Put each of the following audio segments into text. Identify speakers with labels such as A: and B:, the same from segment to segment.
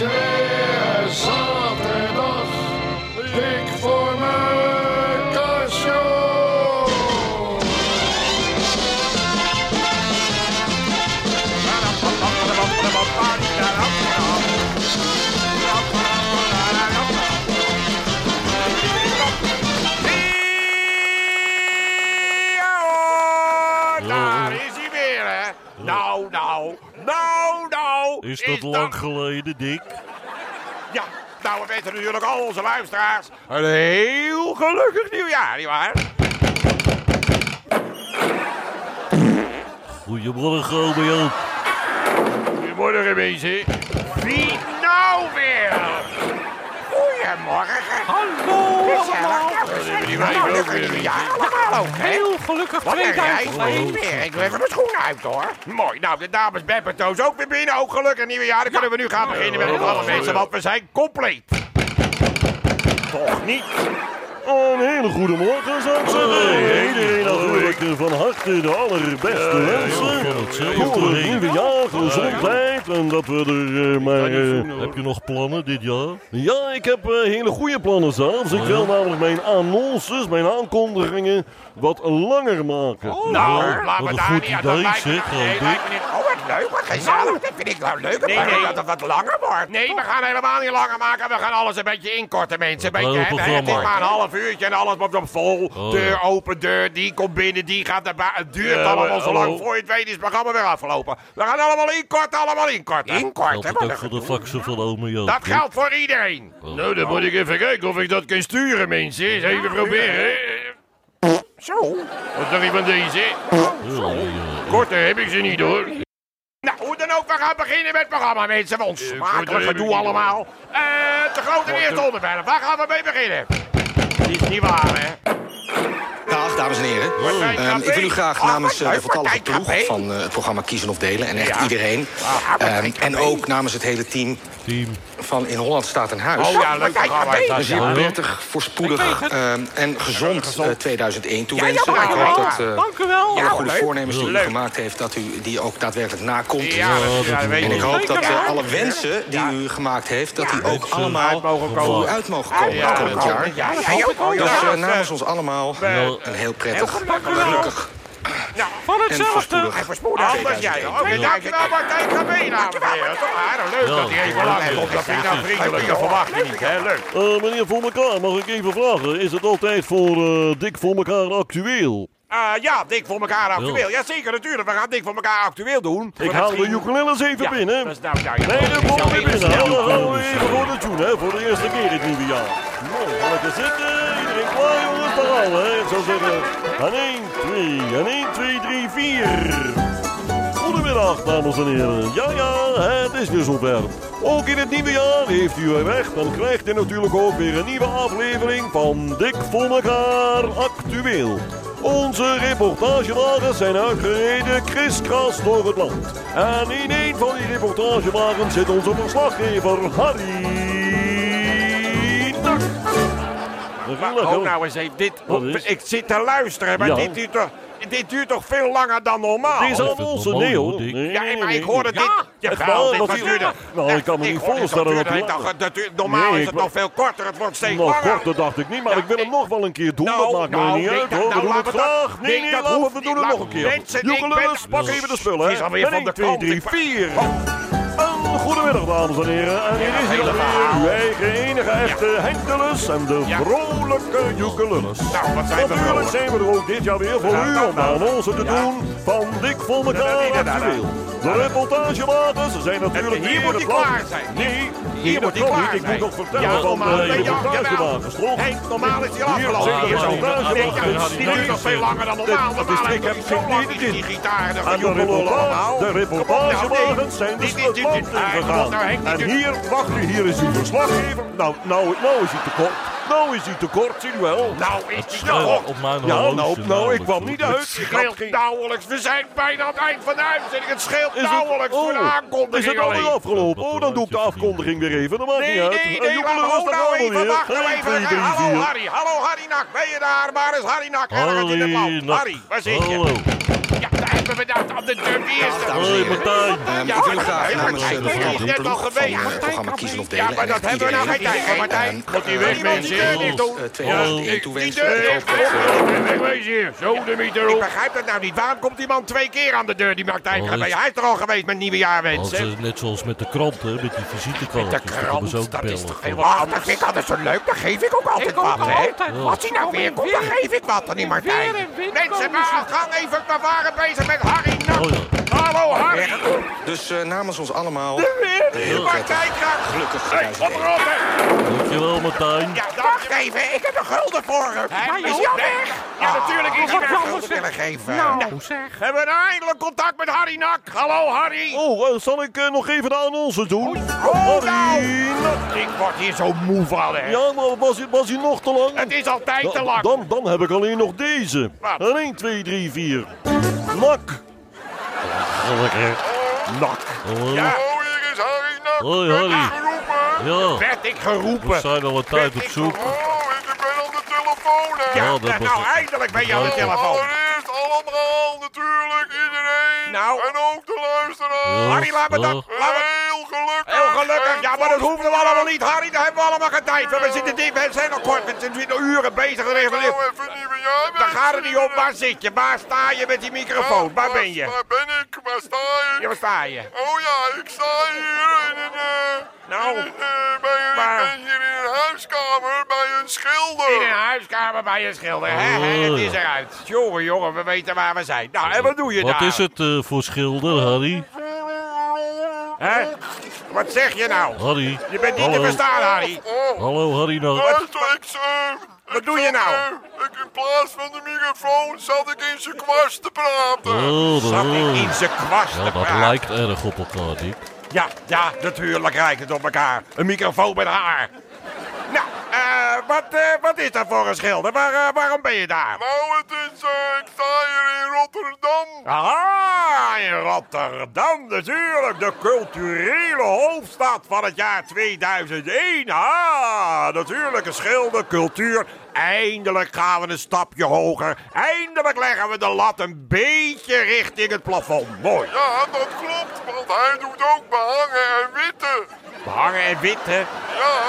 A: is
B: Is
C: dat lang geleden, Dick?
B: Ja, nou, we weten natuurlijk al onze luisteraars een heel gelukkig nieuwjaar, nietwaar?
C: Goedemorgen, ome Joop.
B: Goedemorgen, mensen. Wie nou weer? Goedemorgen.
D: Hallo allemaal.
B: Nou, nieuwjaar allemaal ook, hè?
D: Heel gelukkig
B: Wat een reis
D: 2001.
B: weer. Ik doe even mijn schoenen uit, hoor. Mooi. Nou, de dames Beppe Toos ook weer binnen. Ook gelukkig nieuwjaar. Dan kunnen we nu gaan beginnen met het alle mensen, want we zijn compleet. Toch niet?
C: Een hele goede morgen, zou ik zeggen. Iedereen natuurlijk van harte de allerbeste wensen. Voor het nieuwe jaar, gezondheid en dat we er eh, maar... eh, heb je nog plannen dit jaar? Ja, ik heb eh, hele goede plannen zelfs. Ik wil namelijk mijn annonces, mijn aankondigingen wat langer maken.
B: Nou,
C: Ja, wat
B: we
C: een
B: daar
C: goed
B: niet... Lijkt me- nee,
C: Dick.
B: lijkt me niet- Oh, wat leuk, wat gezellig. Dat vind ik nou leuk. Nee, nee. Dat het wat langer wordt. Nee, we gaan helemaal niet langer maken. We gaan alles een beetje inkorten, mensen. Een beetje, het is maar een half uurtje en alles wordt op vol.
C: Oh,
B: deur open, deur, die komt binnen, die gaat naar buiten. Het duurt allemaal zo lang. Voor je het weet is het programma weer afgelopen. We gaan allemaal inkorten, allemaal inkorten.
C: Geldt
B: Inkorten, wat
C: ook voor de faxen van ome Joop?
B: Dat geldt voor iedereen. Nou, dan moet ik even kijken of ik dat kan sturen, mensen. Eens even proberen. Zo. Wat dacht je van deze? Korter heb ik ze niet, hoor. Nou, hoe dan ook, we gaan beginnen met het programma, mensen. Want smakelijk gedoe allemaal. Eh, de grote eerste onderwerp. Waar gaan we mee beginnen? Is niet waar, hè?
E: Dag, dames en heren. Ehm, ik wil u graag namens eh, de voltallige ploeg van eh, het programma Kiezen of Delen... en echt
B: Ja.
E: iedereen,
B: Ah,
E: ehm, en ook namens het hele team
C: Team.
E: van In Holland staat een huis...
B: Oh ja, leuk
E: een zeer prettig, voorspoedig ehm, en gezond eh, 2001 toewensen.
B: ja,
E: ik hoop dat eh,
D: Dank u wel.
E: alle goede voornemens die u gemaakt heeft... dat u die ook daadwerkelijk nakomt. En ik hoop dat eh, alle wensen die u gemaakt heeft... dat die ook allemaal
B: Uit mogen komen.
E: voor u uit mogen komen
B: Ja,
E: komend
B: dat
E: jaar. Dus eh, namens ons allemaal
B: Ja.
E: een heel prettig,
B: gelukkig.
E: gelukkig
B: Nou,
D: Van
E: en
D: hetzelfde.
B: en voorspoedig. Anders jij. Oké, dankjewel Martijn. Toch aardig leuk
C: Ja.
B: dat hij even lang komt. Dat vind ik nou vriendelijk. Dat verwacht je niet, hè? Leuk.
C: Eh, meneer Voor elkaar, mag ik even vragen? Is het altijd voor eh, Dik voor elkaar actueel?
B: Eh, ja, dik voor elkaar actueel. Jazeker, natuurlijk. We gaan dik voor elkaar actueel doen.
C: Ik haal de ukuleles even
B: Ja,
C: binnen.
B: dat is nou, nou, ja.
C: Nee, de
B: Zo
C: kom weer binnen. Dan gaan we even voor de tune, hè. Voor de eerste keer dit nieuwe jaar. Mooi, gaan lekker zitten. Iedereen klaar, zeggen, aan 1, 2, aan 1, 2, 3, 4. Goedemiddag, dames en heren. Ja, ja, het is weer zover. Ook in het nieuwe jaar heeft u er recht en krijgt u natuurlijk ook weer een nieuwe aflevering van Dik voor elkaar actueel. Onze reportagewagens zijn uitgereden kriskras door het land. En in een van die reportagewagens zit onze verslaggever Harry
B: Maar ho nou eens even. Dit,
C: is?
B: ik zit te luisteren, maar
C: Ja.
B: dit, duurt toch, dit duurt toch veel langer dan normaal?
C: Deze Oh, annonce, normaal, nee
B: oh,
C: hoor. hoor, Dick. Nee,
B: Ja, maar ik hoorde
C: nee.
B: dit.
C: Ja, het
B: dit
C: was hier-
B: duurder.
C: Nou, ik kan me niet
B: dit
C: voorstellen dat
B: duurt- Normaal
C: Nee,
B: is het nog veel korter. Het wordt steeds
C: Nog korter dacht ik niet, maar ik wil hem nog wel een keer doen.
B: Nou,
C: dat maakt
B: nou,
C: me niet
B: nee,
C: uit hoor. We
B: nou,
C: doen het graag. Nee, we het
B: niet.
C: doen het nog een keer.
B: Ben-
C: pak even de spullen.
B: Het is alweer van
C: 1,
B: de
C: 2,
B: kant.
C: 3,
B: Ik-
C: 4. Goedemiddag, dames en heren. En hier is hij alweer,
B: verhaal.
C: uw eigen enige echte Henkelus en de vrolijke Joekelullus.
B: Nou, wat zijn we
C: Natuurlijk zijn we er ook dit jaar weer voor u
B: nou,
C: om de
B: nou.
C: annonce te
B: Ja.
C: doen van Dik voor elkaar actueel. De reportagewagens zijn natuurlijk
B: hier
C: weer
B: moet klaar zijn.
C: Nee,
B: Hier moet klaar
C: niet. Ik
B: zijn.
C: moet nog vertellen
B: Ja,
C: van
B: normaal,
C: de toch?
B: Nee, normaal is
C: Hier
B: afgelopen.
C: zijn de
B: Hier
C: reportagewagens.
B: Nee, ja, Die duurt nog veel langer dan normaal. Normaal
C: ik heb
B: hij
C: geen
B: gitaar
C: de,
B: gejoekel
C: reportage,
B: allemaal.
C: de reportagewagens dus En
B: dit-
C: hier, wacht u, hier is uw verslaggever. Nou, nou, nou is hij te kort. Nou is hij te kort, zie u wel.
B: Nou is die
C: Ja,
B: nog.
C: op mijn Ja, nou, nou, ik kwam niet uit.
B: Het scheelt
C: geen...
B: nauwelijks. We zijn bijna aan het eind van de uitzending. Het scheelt
C: Is het,
B: nauwelijks voor de
C: oh, is
B: aankondiging
C: het alweer afgelopen? Oh, dan doe ik de afkondiging weer even. Dat maakt
B: Nee,
C: niet uit.
B: nee,
C: En
B: nee, nou even,
C: weer.
B: wacht nou
C: 1,
B: even.
C: 2, 3,
B: Hallo
C: 4.
B: Harry, hallo Harry Nak, ben je daar? Waar is Harry Nak? Ergens in het land.
C: Nak.
B: Harry, waar zit je? Hebben we dat aan de deur? Wie is dat?
C: Hoi. Martijn.
B: Ja,
E: ik wil graag namens
B: Martijn,
E: eh, de
B: al
E: ploeg van
B: geweest.
E: het programma Kiezen of Delen...
B: Ja, maar dat hebben we nou geen tijd voor, Martijn.
E: ehm,
B: Moet die
E: eh,
B: weg, mensen.
E: iemand
B: Die
E: die
B: doen.
E: eh, 2001 toewenst.
B: Die deur
E: Ik
B: hier. Zo, de meter
F: Ik
B: op.
F: begrijp dat nou niet. Waarom komt die man twee keer aan de deur, die Martijn
G: Oh,
F: Krabbe?
G: is-
F: Hij is er al geweest met
G: Als,
F: nieuwejaarwensen.
G: eh, net zoals met de krant, hè, met die visitekaartjes.
F: De krant, dat is toch helemaal dat vind ik altijd zo leuk. Dan geef ik ook altijd wat, hè. Als hij nou weer komt, dan geef ik wat aan die Martijn. Mensen, maar gang even, we waren bezig met Harry Nak.
G: Oh.
F: Hallo, Harry.
E: Dus eh, namens ons allemaal...
F: Weer,
E: heel
F: Martijn Krabbe.
E: Gelukkig
B: Hey,
E: 2001.
B: op erop,
G: Dankjewel, Martijn.
F: Ja, wacht even. Ik heb een gulden voor hem. Is hij al weg?
B: Ja, natuurlijk is hij
F: Ik
B: weg.
F: een gulden willen geven.
B: Nou, We hebben nou eindelijk contact met Harry Nak. Hallo, Harry.
C: Oh, eh, zal ik eh, nog even de annonce doen?
F: Oh,
C: Harry
F: nou.
B: Ik word hier zo moe van, hè.
C: Ja, maar was, hij- was hij nog te lang?
B: Het is altijd te lang.
C: Dan, dan heb ik alleen nog deze.
B: Wat?
C: 1, 2, 3, 4. Nak. Nak.
B: Ja.
A: Oh, hier is Harry Nak.
G: Hoi, Harry. Ja,
B: Werd ik
G: we
B: geroepen.
G: zijn al een tijd op zoek.
A: Oh, ik ben aan de telefoon, hè.
B: Ja,
G: dat
B: nou, eindelijk ben je aan de telefoon.
A: Allereerst allemaal natuurlijk iedereen.
B: Nou.
A: En ook de luisteraar.
B: Harry, laat me dat...
A: Heel gelukkig.
B: Heel gelukkig. Ja, maar dat hoeven we allemaal niet, Harry. Daar hebben we allemaal geen tijd voor. We zitten diep, we zijn nog kort. We zijn uren bezig.
A: Nou, even nieuwe jaarwensen.
B: Daar gaat het niet om. Waar zit je? Waar sta je met die microfoon? Waar ben je?
A: Waar ben ik? Waar sta
B: Ja,
A: je?
B: waar sta je?
A: Oh ja, ik sta hier in een... eh,
B: Nou,
A: in een, eh, bij een,
B: waar?
A: ik ben hier in een huiskamer bij een schilder.
B: In een huiskamer bij een schilder. Hè,
G: Oh,
B: het is
G: ja.
B: eruit. Jongen, jongen, we weten waar we zijn. Nou, en wat doe je
G: Wat
B: daar?
G: is het eh, voor schilder, Harry?
B: Hè? Wat zeg je nou?
G: Harry.
B: Je bent niet te verstaan, Harry.
G: Hallo, Harry Nak.
A: luister, ik,
B: Wat doe je nou?
A: ik, in plaats van de microfoon zat ik in zijn kwast te praten.
G: Oh,
B: Zat ik
G: dat,
B: in zijn kwast
G: ja,
B: te
G: dat
B: praten.
G: lijkt erg op elkaar, Dick.
B: Ja, ja, natuurlijk lijkt het op elkaar. Een microfoon met haar. Eh, wat, eh, wat is dat voor een schilder? Waar, eh, waarom ben je daar?
A: Nou, het is, ik sta hier in Rotterdam.
B: Ah, in Rotterdam natuurlijk. De culturele hoofdstad van het jaar 2001. Ah, natuurlijk een schilder, cultuur. Eindelijk gaan we een stapje hoger. Eindelijk leggen we de lat een beetje richting het plafond. Mooi.
A: Ja, dat klopt, want hij doet ook behangen en witte.
B: Behangen en witte.
A: Ja,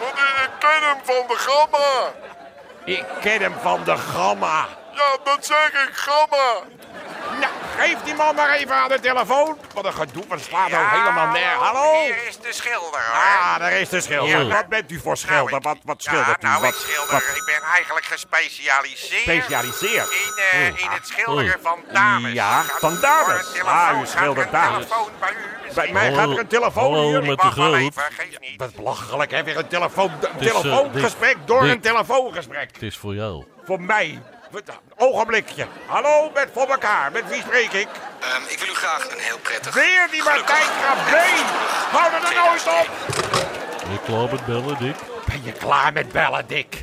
A: want ik ken hem van de gamma.
B: Ik ken hem van de gamma.
A: Ja, dat zeg ik, gamma.
B: Geef die man maar even aan de telefoon. Wat een gedoe, wat slaat ook helemaal neer. Hallo?
F: Hier is de schilder, hoor.
B: Ah, daar is de schilder.
G: Ja.
B: Wat bent u voor schilder?
F: Nou, ik-
B: Wat, wat
F: ja,
B: schildert u?
F: nou,
B: Wat,
F: ik schilder.
B: wat
F: Ik ben eigenlijk gespecialiseerd.
B: specialiseert?
F: In, eh, in het schilderen
G: Oh.
F: van dames.
B: Ja, van dames. Ah, u
F: er
B: schildert
F: een
B: dames.
F: telefoon bij u
B: Bij
F: misschien?
B: mij gaat er een telefoon
G: hallo,
B: hier.
G: met- de groot.
F: even, geef niet.
B: Wat belachelijk, hè? Weer een, telefoon,
G: eh,
B: telefoongesprek door een telefoongesprek.
G: Het is voor jou.
B: Voor mij. Wat- Ogenblikje. Hallo, met voor elkaar. Met wie spreek ik?
E: Ehm, ik wil u graag een heel prettig...
B: Weer die Martijn Krabbe. Hou er nooit op.
G: Ben je klaar met bellen, Dick?
B: Ben je klaar met bellen, Dick?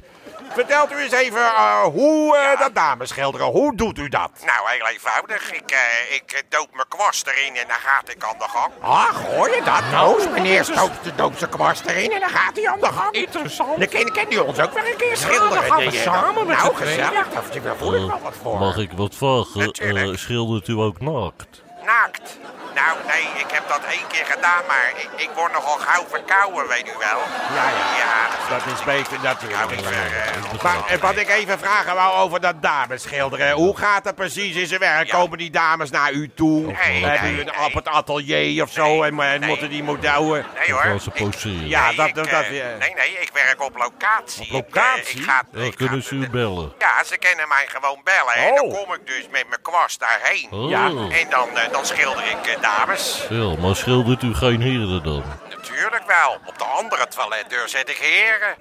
B: Vertelt u eens even eh, hoe eh, dat dames schilderen. Hoe doet u dat?
F: Nou, heel eenvoudig. Ik, eh, ik doop mijn kwast erin en dan gaat ik aan de gang.
B: Ach, hoor je dat nou? Meneer stoopt de doopse kwast erin en dan gaat hij aan de gang.
D: Interessant.
B: Dan ken, ken u ons ook wel een keer schilderen.
D: dan gaan we samen met
B: Nou, gezellig. Daar voel ik wel wat voor.
G: Mag ik wat vragen?
F: Natuurlijk.
G: Eh, schildert u ook naakt?
F: Naakt. Nou, nee, ik heb dat één keer gedaan, maar ik, ik word nogal gauw verkouden, weet u wel.
B: Ja, ja.
F: Ja,
B: Dat is beter natuurlijk.
F: Nou, eh,
B: Maar eh, wat ik even vragen wou over dat dames schilderen. Hoe gaat dat precies in zijn werk?
F: Ja.
B: Komen die dames naar u toe?
F: Nee,
B: Hebben
F: nee,
B: u een
F: nee.
B: op het atelier of zo?
F: Nee,
B: en en
F: nee.
B: moeten die modellen...
F: nee hoor. Ik-?
B: Ja,
F: nee,
B: dat-
F: ik,
B: dat-
F: eh,
B: dat, eh.
F: nee, nee, ik werk op locatie.
B: Op
F: Ik, eh,
B: locatie?
F: Ik, ga,
G: Ja,
F: ik
G: kunnen
F: ga-
G: ze u bellen?
F: Ja, ze kunnen mij gewoon bellen. En
B: Oh.
F: dan kom ik dus met mijn kwast daarheen.
G: Oh.
B: Ja.
F: En dan, eh, dan schilder ik eh, dames.
G: Ja, maar schildert u geen heren dan?
F: Natuurlijk wel. Op de andere toiletdeur zet ik heren.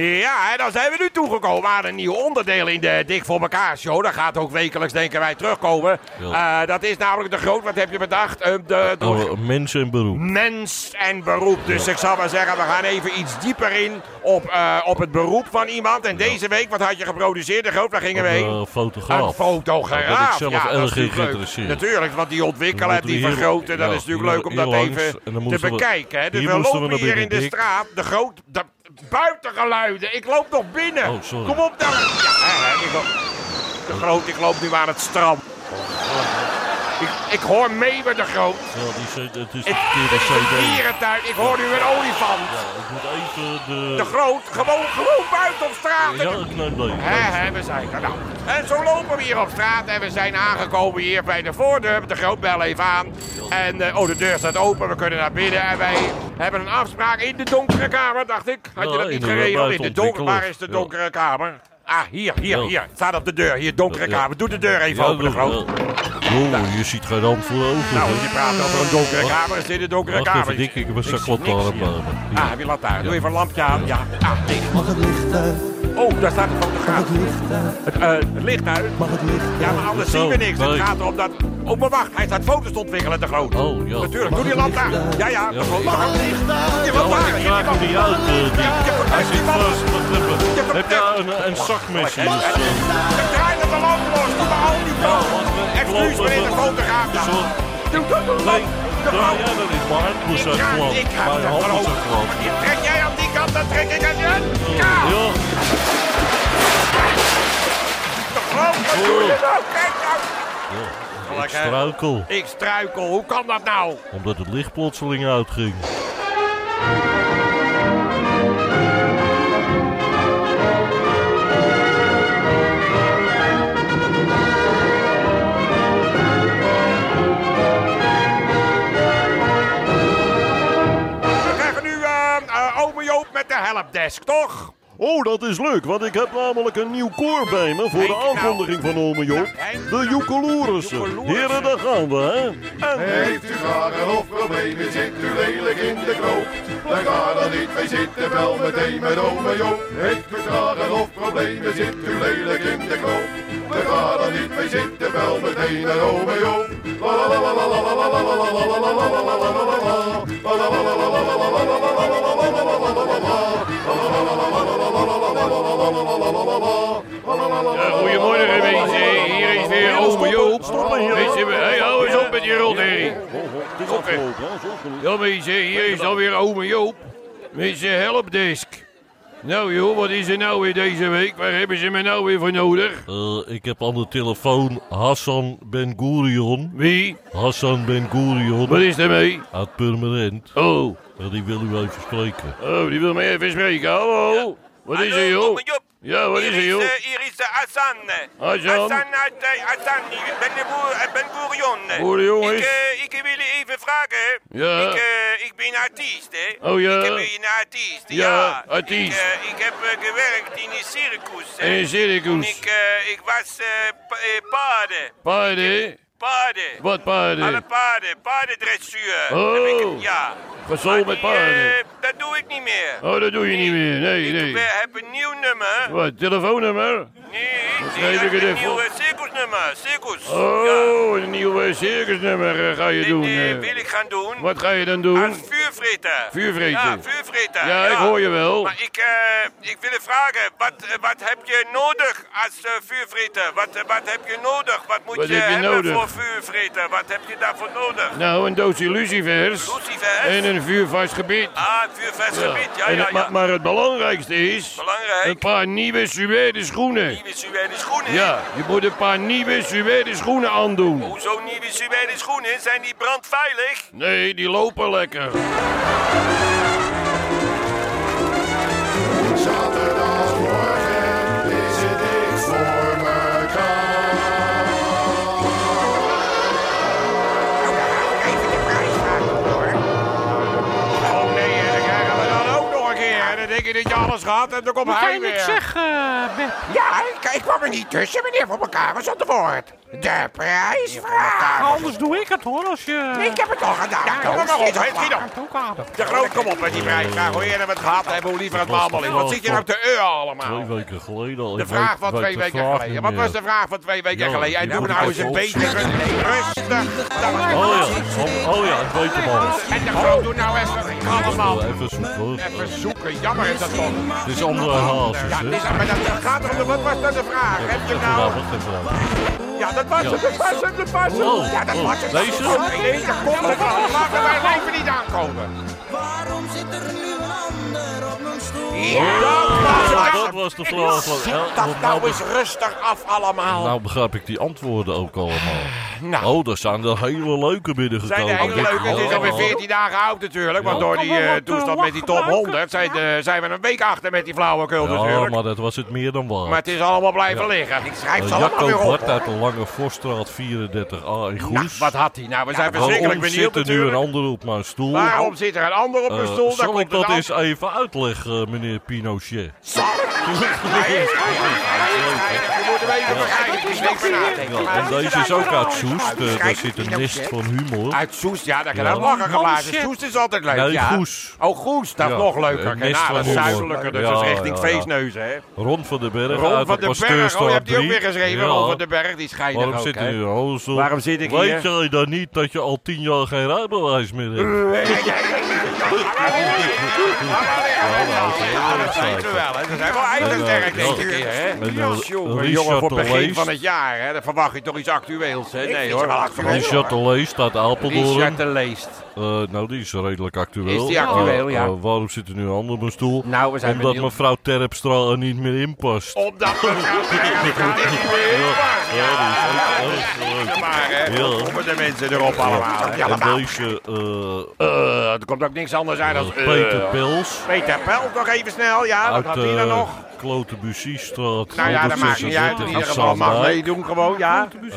B: Ja, en dan zijn we nu toegekomen aan een nieuw onderdeel in de Dik voor elkaar show. Dat gaat ook wekelijks, denken wij, terugkomen.
G: Ja.
B: Eh, dat is namelijk de groot, wat heb je bedacht? Eh, de, de
G: Oh, mens en beroep.
B: mens en beroep. Dus ik zal maar zeggen, we gaan even iets dieper in op, eh, op het beroep van iemand. En deze week, wat had je geproduceerd, de groot? Waar gingen we heen?
G: Een
B: Een
G: fotograaf.
B: fotograaf.
G: Daar ben ik zelf
B: dat
G: erg in geïnteresseerd.
B: Natuurlijk, want die ontwikkelen en die
G: hier-
B: vergroten, dat is natuurlijk
G: hier-
B: leuk om dat even te bekijken. Hè. Dus we lopen hier in de straat, de groot, de buitengeluiden. Ik loop nog binnen.
G: Oh, sorry.
B: Kom op dan. Ja, ik loop, de groot, ik loop nu aan het strand. Ik, hoor mee met de groot.
G: Ja, die het is
B: Het,
G: de
B: dierentuin. Ik hoor nu een olifant.
G: Ja, ik moet even de...
B: De groot, gewoon, gewoon buiten op straat.
G: Ja, ik.
B: Hè, hè, we zijn er nou. En zo lopen we hier op straat en we zijn aangekomen hier bij de voordeur. De groot bel even aan. En, eh, oh, de deur staat open, we kunnen naar binnen. En wij hebben een afspraak in de donkere kamer, dacht ik. Had je dat niet geregeld? In de donkere, waar is de
G: Ja.
B: donkere kamer? Ah, hier, hier,
G: Ja.
B: hier. Staat op de deur. Hier, donkere kamer. Doe de deur even open, de groot.
G: Ja. Oh, je ziet geen hand voor ogen.
B: Nou,
G: hè?
B: je praat over een donkere
G: Wacht.
B: kamer. Is dit een donkere
G: Wacht
B: kamer?
G: even, Dick, ik heb een me.
B: Ah, heb je lantaarn? Doe even een lampje aan. Ja. Ah, nee.
F: Mag het licht uit?
B: Oh, daar staat de fotograaf.
F: Mag het licht uit?
B: Het, eh, het licht uit.
F: Mag het licht
B: Ja, maar anders zien we niks. Het gaat erom dat... Oh, maar wacht. Hij staat foto's te ontwikkelen, de groot.
G: Oh, ja.
B: Natuurlijk. Doe die lamp aan. Ja, ja.
F: Mag het licht uit?
B: Je
G: maar
B: aan.
G: ik uit, eh. Hij zit vast. Heb je een, een zakmes hier?
B: Ik draai de lamp los. Doe maar al die. Excuus, meneer de fotograaf. Doe, doe, doe.
G: Nee, jij dat is mijn hand glad.
B: ik ga
G: Mijn hand
B: groot.
G: zo glad.
B: Trek jij aan die kant, dan trek ik aan die kant. Ja.
G: Ja.
B: Wat doe je nou? Kijk nou.
G: ik struikel.
B: Ik struikel. Hoe kan dat nou?
G: Omdat het licht plotseling uitging.
B: Helpdesk, toch?
C: Oh, dat is leuk, want ik heb namelijk een nieuw koor bij me voor de
B: nou.
C: aankondiging van ome Joop. De Joekeloerissen. Heren, daar gaan we, hè. En
A: Heeft u vragen of problemen, zit u lelijk in de knoop? Dan ga er niet mee zitten, bel meteen met ome Joop. Heeft u vragen of problemen, zit u lelijk in de knoop? Dan ga er niet mee zitten, bel meteen met ome Joop. La
H: Ja, goedemorgen mensen, hier is weer ome Joop. Mensen, hey, hou eens op met die rotherrie. Ja mensen, hier is alweer ome Joop. Mensen, helpdesk. Nou joh, wat is er nou weer deze week? Waar hebben ze me nou weer voor nodig?
G: Eh, ik heb aan de telefoon Hassan Ben Gurion.
H: Wie?
G: Hassan Ben Gurion
H: Wat is er mee?
G: uit Purmerend.
H: Oh,
G: die wil u even spreken.
H: oh, die wil me even spreken. Hallo? Wat is er joh? Ja, wat is er joh?
I: Hier is eh, Hassan.
H: Hassan?
I: Uit eh, Hassan. Ik ben de boer, eh, Ben Gurion.
H: Gurion
I: Ik,
H: is-
I: eh, ik wil even vragen.
H: Ja.
I: Ik, eh, ik ben artiest, hè.
H: Oh, ja.
I: Ik ben een artiest.
H: Ja, artiest.
I: Ik, eh, heb eh, gewerkt in een circus.
H: In een circus.
I: En ik, eh, ik was eh, pa- eh, paarden.
H: Paarden?
I: Paarden.
H: Wat
I: Alle
H: paarden?
I: paarden. Paardendressuur.
H: Oh.
I: Ja.
H: Gezond met paarden.
I: eh, dat doe ik niet meer.
H: Oh, dat doe je niet meer. Nee,
I: Ik
H: nee.
I: eh, heb een nieuw nummer.
H: Wat, telefoonnummer?
I: Nee,
H: schrijf
I: ik heb
H: het
I: een nieuw circusnummer. Circus. Ja.
H: Oh, een nieuwe circusnummer eh, ga je
I: Dit
H: doen.
I: eh,
H: eh.
I: wil ik gaan doen.
H: Wat ga je dan doen?
I: Als vuurvreter.
H: Vuurvreter.
I: Ja, vuurvreter.
H: Ja, ik hoor je wel.
I: Maar ik, ik wil vragen, wat, wat heb je nodig als vuurvreter? Wat, wat heb je nodig? Wat moet
H: Wat
I: je,
H: je
I: hebben
H: nodig?
I: voor vuurvreter? Wat heb je daarvoor nodig?
H: Nou, een doosje lucifers.
I: Lucifers?
H: En een vuurvast gebied.
I: Ah, een vuurvast gebied. Ja,
H: En
I: ja,
H: het-
I: ja.
H: maar, maar het belangrijkste is...
I: Belangrijk.
H: Een paar nieuwe suède schoenen.
I: Nieuwe suède schoenen.
H: Ja, je moet een paar nieuwe suède schoenen aandoen.
I: Hoezo nieuwe suède schoenen? Zijn die brandveilig?
H: Nee, die lopen lekker.
B: keer dat je alles gehad en dan komt hij weer.
D: Wat ga je niet zeggen, Beb?
B: Ja, ik, ik kwam er niet tussen, meneer, voor elkaar. We zonder voort. De prijsvraag.
D: Anders doe ik het hoor, als je...
B: Ik heb het al gedaan. Ja, kom maar op, schiet op. De groot, kom op met die prijsvraag. Hoe eerder we het gehad hebben, hoe liever het allemaal is. Wat zit je nou te eu
G: Twee
B: allemaal?
G: weken geleden al.
B: De vraag van twee weken geleden. Wat was de vraag van twee weken geleden? En
G: die
B: doe
G: moet
B: nou eens een beetje rustig.
G: Oh ja, oh, oh ja, ik weet hem al.
B: En de groot, doe nou even allemaal.
G: Even zoeken.
B: Even zoeken, jammer is dat toch.
G: Het is andere hazes,
B: Ja, het maar dat gaat erom, de- wat was dat de vraag? Heb je nou... Ja, dat was het, dat was het, dat was het. Ja, dat was het.
G: deze?
B: Nee, dat komt het wel. Laten wij even niet aankomen.
F: Waarom zit er nu een ander op mijn stoel?
B: Ja, dat was
G: de vraag van...
B: Zit
G: El-
B: dat nou
G: nou,
B: eens rustig af allemaal.
G: nou begrijp ik die antwoorden ook allemaal.
B: Nou.
G: Oh, daar zijn er hele leuke
B: zijn
G: binnengekomen.
B: de hele leuke. Het is alweer 14 dagen oud natuurlijk. Want door die eh, toestand met die top 100 zijn, zijn we een week achter met die flauwekul
G: Ja,
B: natuurlijk.
G: maar dat was het meer dan waar.
B: Maar het is allemaal blijven liggen. Ik schrijf
G: Eh,
B: ze allemaal weer op.
G: Bart uit de Lange Voorstraat 34A in
B: Nou,
G: Goes.
B: wat had hij nou? We zijn verschrikkelijk
G: Waarom
B: benieuwd
G: zit er nu een
B: natuurlijk.
G: ander op mijn stoel?
B: Waarom zit er een ander op
G: Eh,
B: een stoel? Daar
G: zal ik
B: komt
G: dat eens even uitleggen, meneer Pinochet?
B: Zal ik? Je moet hem even begrijpen.
G: Ja, en deze is ook uit Soest. Eh, daar zit een nest van humor.
B: Uit Soest, ja, daar kan
G: Ja.
B: ook lachen geblazen.
D: shit.
B: Soest is altijd leuk,
G: Nee,
B: ja.
G: Goes.
B: Oh, Goes, dat is
G: Ja,
B: nog leuker.
G: nest
B: nou, dat is
G: van humor.
B: zuidelijker, dus
G: Ja,
B: dat is richting
G: ja, ja.
B: Feestneuzen, hè.
G: Ron van den Berg
B: Ron
G: uit
B: van
G: de
B: den Berg, oh, je hebt die ook
G: 3.
B: weer geschreven,
G: Ja.
B: Ron van den Berg, die schijnt
G: Waarom
B: ook,
G: zit hij?
B: Waarom zit ik
G: Weet
B: hier?
G: jij dan niet dat je al tien jaar geen rijbewijs meer hebt?
B: Dat zijn ze wel, hè. Ze zijn wel ijzersterk
G: eh,
B: deze keer, hè.
G: en,
B: Ja,
G: eh,
B: jongen, voor het begin van het jaar, hè. Dan verwacht je toch iets actueels, hè. Nee, hoor.
G: Richard de Leest uit Apeldoorn.
B: Richard de Leest.
G: Eh, nou, die is redelijk actueel.
B: Is die actueel,
G: Eh,
B: ja.
G: waarom zit er nu een ander op mijn stoel?
B: Nou, we zijn
G: Omdat
B: benieuwd.
G: mevrouw Terpstra er niet meer in past.
B: Omdat we gaan dit niet meer in was.
G: Ja, die is ook
B: Ja,
G: erg leuk.
B: ja, maar, de mensen erop allemaal, hè. Ja,
G: En
B: maar-
G: deze eh,
B: Eh, er komt ook niks anders uit dan... eh,
G: Peter Pels
B: Peter Pels, nog even snel, ja. Wat
G: uit
B: had hij dan
G: de
B: nog?
G: Klote Bussiestraat.
B: Nou ja, dat maakt niet uit. In ieder geval mag meedoen gewoon, ja.
G: Eh.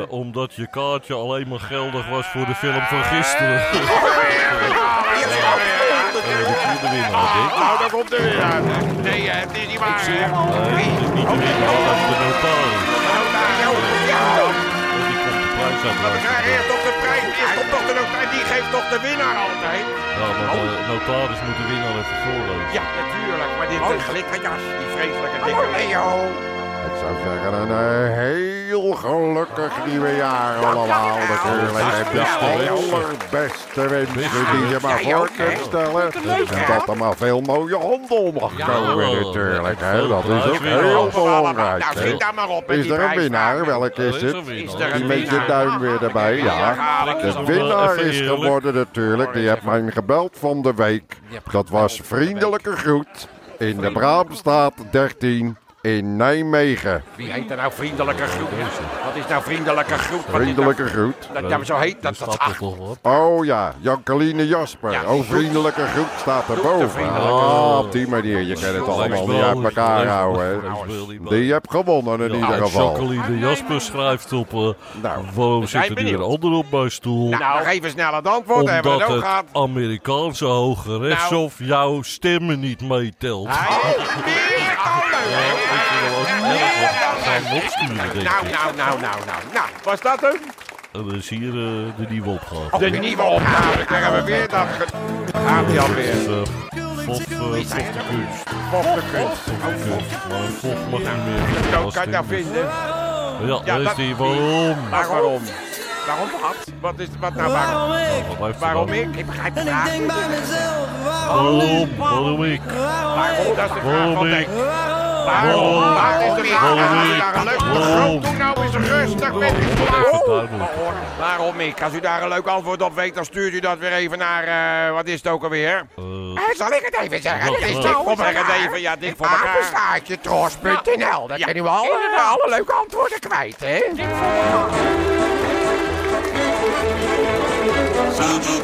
G: Eh, omdat je kaartje alleen maar geldig was voor de film van gisteren. Eh, de winnaar, ik.
B: Nou, daar komt er uit. hè. Nee, hè, het is niet waar, hè.
G: Eh, het is niet de winnaar, dat is de notaris.
B: Nou,
G: Eh, die komt de prijs uitreiken.
B: krijgen eerst toch de prijs. Eerst komt toch de notaris. Die geeft toch de winnaar altijd.
G: Ja, maar de notaris moet de winnaar even voorlezen.
B: Ja, natuurlijk. Maar dit is glitterjas. Die vreselijke dikke Leo.
A: Ik zou zeggen, een eh, heel gelukkig nieuwe jaar allemaal. Natuurlijk. En de allerbeste wensen die je maar voor kunt stellen. En dat er maar veel mooie handel mag komen natuurlijk. Hè. Dat is ook heel belangrijk. Hè. Is er een winnaar? Welke is het? Die met je duim weer erbij, ja. De winnaar is geworden natuurlijk. Die heeft mij gebeld van de week. Dat was Vriendelijke Groet in de Braamstraat 13 in Nijmegen.
B: Wie heet er nou vriendelijke groet? Wat is nou vriendelijke groet? Wat is
A: Vriendelijke Groet.
B: nou- Dat, ja, zo heet dat. dat
G: toch wat?
A: Oh ja, Jankeline Jasper.
B: Ja,
A: Oh, vriendelijke groet staat erboven.
B: vriendelijke
A: Ah, op die manier. Je kan het allemaal niet uit elkaar houden. Die hebt gewonnen in ieder geval.
G: Jacqueline Jasper schrijft op... eh,
A: Nou,
G: waarom
B: zijn
G: zit er nu
B: benieuwd.
G: een ander op mijn stoel?
B: nou, nog even snel het antwoord. Hebben we
G: Omdat
B: het gehad.
G: Amerikaanse Hoge Rechtshof jouw stemmen niet meetelt.
B: Is leuk.
G: ik ook gaan opsturen,
B: Nou, nou, nou, nou, nou. Nou, was dat hem?
G: En dat is hier de nieuwe opgave.
B: De nieuwe opgave. Dan krijgen we weer dat... Gaat hij alweer.
G: Dus, eh, eh, de kunst.
B: Pop de kunst.
G: Fof de kunst. Maar een Fof mag niet meer.
B: Zo kan je dat vinden.
G: Ja,
B: Ja,
G: daar is die. Waarom?
B: Maar waarom? Waarom wat? Wat is wat nou waarom?
F: Waarom ik?
B: Waarom ik? Ik begrijp
F: denk
B: niet.
F: bij mezelf, waarom
G: Waarom? Ik?
B: Waarom? Dat is de vraag
G: Waarom
B: van
G: ik?
B: Denk. Waarom?
G: Waarom?
B: Waar is de een leuk... Doe nou eens rustig met die. Waarom ik? Als u daar een leuk antwoord op weet, dan stuurt u dat weer even naar... eh, wat is het ook alweer?
G: Eh,
B: Eh, zal ik het even zeggen? Dat is dik voor elkaar. het even, ja, dik voor elkaar. Apenstaartje tros.nl. Daar kunnen we alle, alle leuke antwoorden kwijt, hè?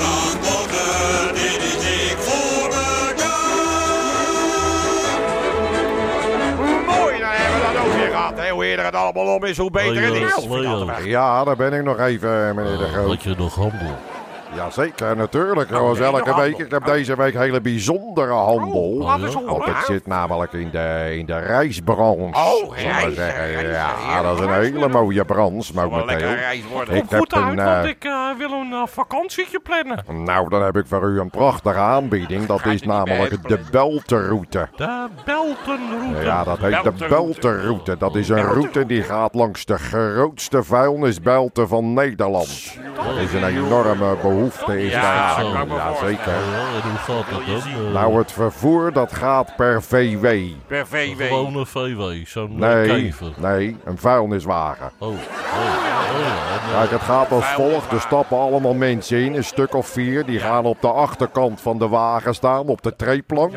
J: Zaterdagmorgen, dit is
B: dat. Hè? Hoe eerder het allemaal om is, hoe beter het is.
A: Ja, daar ben ik nog even, meneer de Groot.
G: Had je nog handel?
A: Jazeker, natuurlijk. Zoals elke week. Ik heb deze week hele bijzondere handel.
B: Oh, wat is
A: Want ik
B: dan?
A: zit namelijk in de, in de reisbranche.
B: Oh,
A: zeggen. Ja, dat is een hele mooie branche momenteel. Ik heb
D: goed uit,
A: een,
D: want
A: eh,
D: ik eh, wil een eh, vakantietje plannen.
A: nou, dan heb ik voor u een prachtige aanbieding. Dat is namelijk de Beltenroute.
D: De Beltenroute.
A: Ja, dat heet de Beltenroute. Dat is een route die gaat langs de grootste vuilnisbelten van Nederland. Dat is een enorme behoefte, is
B: Ja,
A: daar.
B: dat kan ik me
A: Ja,
B: voorstellen.
A: zeker.
G: Ja, en hoe gaat dat dan? Eh,
A: Nou, het vervoer dat gaat per VW.
B: Per VW.
G: Gewone VW, zo'n eh,
A: Nee,
G: kever.
A: nee, een vuilniswagen.
G: Oh, oh, oh ja. En, eh,
A: Kijk, het gaat als volgt. Er stappen allemaal mensen in, een stuk of vier. Die gaan op de achterkant van de wagen staan, op de treeplank.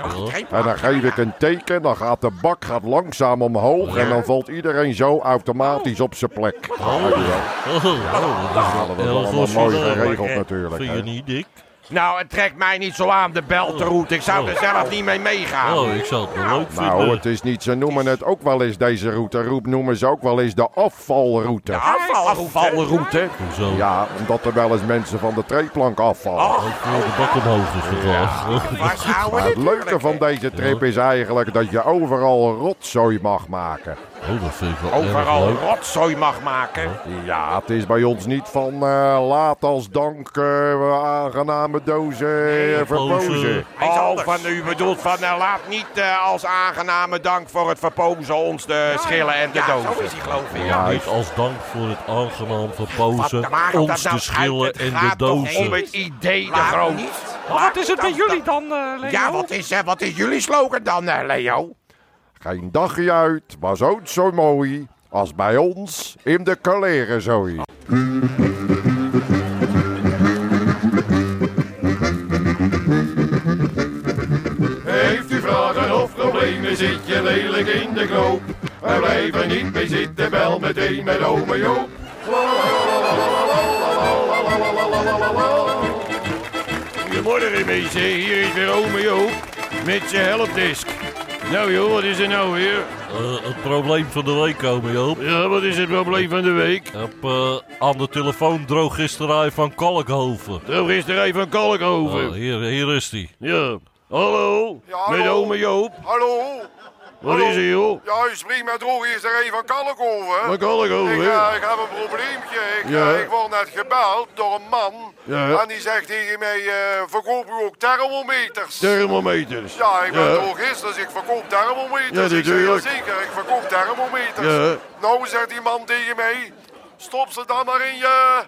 A: En dan geef ik een teken, dan gaat de bak gaat langzaam omhoog. En dan valt iedereen zo automatisch op zijn plek.
G: Oh, oh, oh, dat is
A: Ja, dat is mooi geregeld natuurlijk.
G: Vind
A: hè.
G: je niet, Dick?
B: Nou, het trekt mij niet zo aan, de Beltenroute. Ik zou er zelf niet mee meegaan.
G: Oh, ik zou het wel leuk
A: Nou,
G: vinden.
A: het is niet, ze noemen het ook wel eens deze route. Roep noemen ze ook wel eens de afvalroute.
B: Afvalroute.
G: Zo.
A: Ja, omdat er wel eens mensen van de treeplank afvallen.
G: Voor de bak omhoog is
A: Maar
B: we
A: het leuke van deze trip is eigenlijk dat je overal rotzooi mag maken.
G: Oh, dat vind ik wel erg
B: overal
G: leuk.
B: rotzooi mag maken?
A: Ja, het is bij ons niet van eh, laat als dank eh, aangename dozen eh, verpozen.
B: Oh, van u bedoelt van uh, laat niet uh, als aangename dank voor het verpozen ons de schillen en de
F: ja,
B: dozen.
F: zo is hij geloof ik.
A: Ja,
G: Niet als dank voor het aangenaam verpozen,
B: Wat
G: ons
B: nou
G: de schillen
B: uit? Het
G: en de dozen.
B: om het idee de groot.
F: niet.
D: Maar wat is het met jullie dan, eh, Leo?
B: Ja, wat is, uh, wat is jullie slogan dan, uh, Leo?
A: Geen dagje uit was ooit zo mooi als bij ons in de Kalerenzooi.
H: Heeft u vragen of problemen, zit je lelijk in de knoop. We blijven niet mee zitten, bel meteen met ome Joop. Goedemorgen mensen, hier is weer ome Joop met zijn helpdesk. Nou joh, wat is er nou weer?
G: Eh, het probleem van de week komen, Joop.
H: Ja, wat is het probleem van de week?
G: Ik heb eh, aan de telefoon drooggisterij van Kalkhoven.
H: Drogisterij van Kalkhoven.
G: Oh, hier, hier is die.
H: Ja. Hallo,
A: Ja,
H: met
A: hallo.
H: ome Joop.
A: Hallo?
H: Wat is er joh?
A: Ja, u spreekt met drooggisterij van Kalkhoven.
H: Van Kalkhoven.
A: Ik, eh, ik heb een probleempje. Ik,
H: Ja.
A: eh, ik word net gebeld door een man.
H: Ja.
A: En die zegt tegen mij, eh, verkoop u ook thermometers?
H: Thermometers.
A: Ja, ik ben
H: Ja.
A: drogist, dus ik verkoop thermometers.
H: Ja,
A: ik zeg,
H: natuurlijk.
A: zeker, ik verkoop thermometers.
H: Ja.
A: Nou, zegt die man tegen mij, stop ze dan maar in je...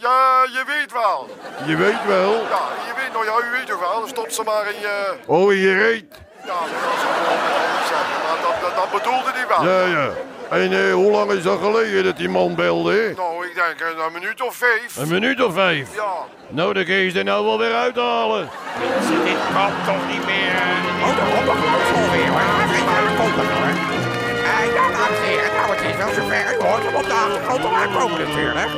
A: Ja, je weet wel.
H: Je weet wel.
A: Ja, je weet nou, ja, u weet toch wel. Stop ze maar in je...
H: Oh, in je reet.
A: Ja, dat ik maar dat, dat, dat bedoelde hij wel.
H: Ja, ja. En eh, hoe lang is dat geleden dat die man belde? hè?
A: Nou, ik denk een, een minuut of vijf.
H: Een minuut of vijf?
A: Ja.
H: Nou, dan kun je ze er nou wel weer uithalen.
B: Mensen, dit kan toch niet meer. Oh, daar komt nog een vol weer hoor. Daar komt hoor. Uh, ja, dames en heren, nou het is wel zover. U hoort hem op de achtergrond al aankomen natuurlijk.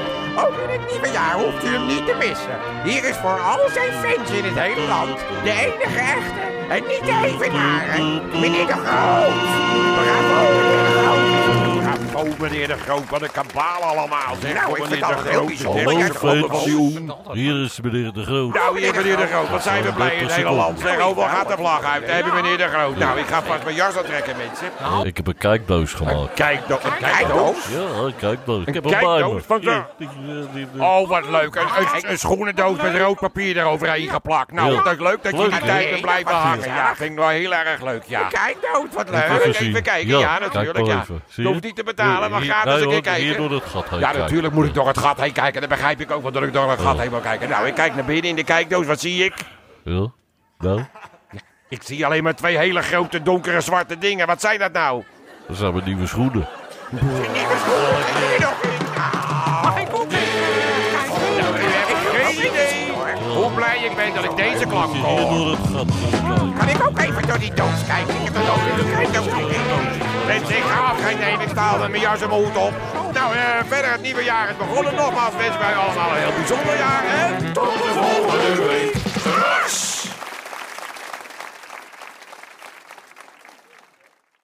B: Ook in het nieuwe jaar hoeft u hem niet te missen. Hier is voor al zijn fans in het hele land de enige echte en niet de evenaren. Meneer de Groot. Bravo. Bravo, meneer de Groot. Wat een kabaal allemaal. Zeg, nou, ik.
G: Hallo,
B: Jij de
G: fans. Hier is meneer de Groot.
B: nou, hier meneer de Groot. Wat zijn we blij in het hele land. Zeg, overal gaat de vlag uit. Daar hebben we meneer de Groot. Nou, ik ga vast mijn jas aantrekken, mensen.
G: Ik heb een kijkdoos gemaakt.
B: Kijk, do- een kijkdoos.
G: Ja, een kijkdoos. Ik heb
B: Een kijkdoos
G: eh,
B: Oh, wat leuk. Een, een, een schoenendoos met rood papier eroverheen geplakt. Nou, dat is leuk dat je die tijd blijven hangen. Ja, vind ik wel heel erg leuk, ja. Kijkdoos, wat leuk.
G: Even
B: kijken,
G: Ja,
B: ja,
G: kijk
B: natuurlijk,
G: maar
B: ja.
G: even. Zie
B: Je
G: je?
B: hoeft niet te betalen, maar
G: Hier-
B: gratis
G: nee,
B: een keer kijken.
G: Hier door het gat heen
B: Ja, natuurlijk moet ik door het gat heen kijken. Dat begrijp ik ook wel dat ik door het gat heen wil kijken. Nou, ik kijk naar binnen in de kijkdoos. Wat zie ik?
G: Ja, nou,
B: Ik zie alleen maar twee hele grote donkere zwarte dingen. Wat zijn dat nou?
G: dat zijn mijn nieuwe schoenen.
B: Nieuwe schoenen. Ik ben dat ik deze klank hoor.
G: door het gat.
B: Kan ik ook even door die doos kijken? Ik heb de kijkdoos gekeken. Mensen, ik ga afscheid nemen. Ik sta met mijn jas en mijn hoed op. Nou, eh, verder het nieuwe jaar is begonnen. Nogmaals wens ik wij allemaal een heel bijzonder jaar. En tot de volgende week.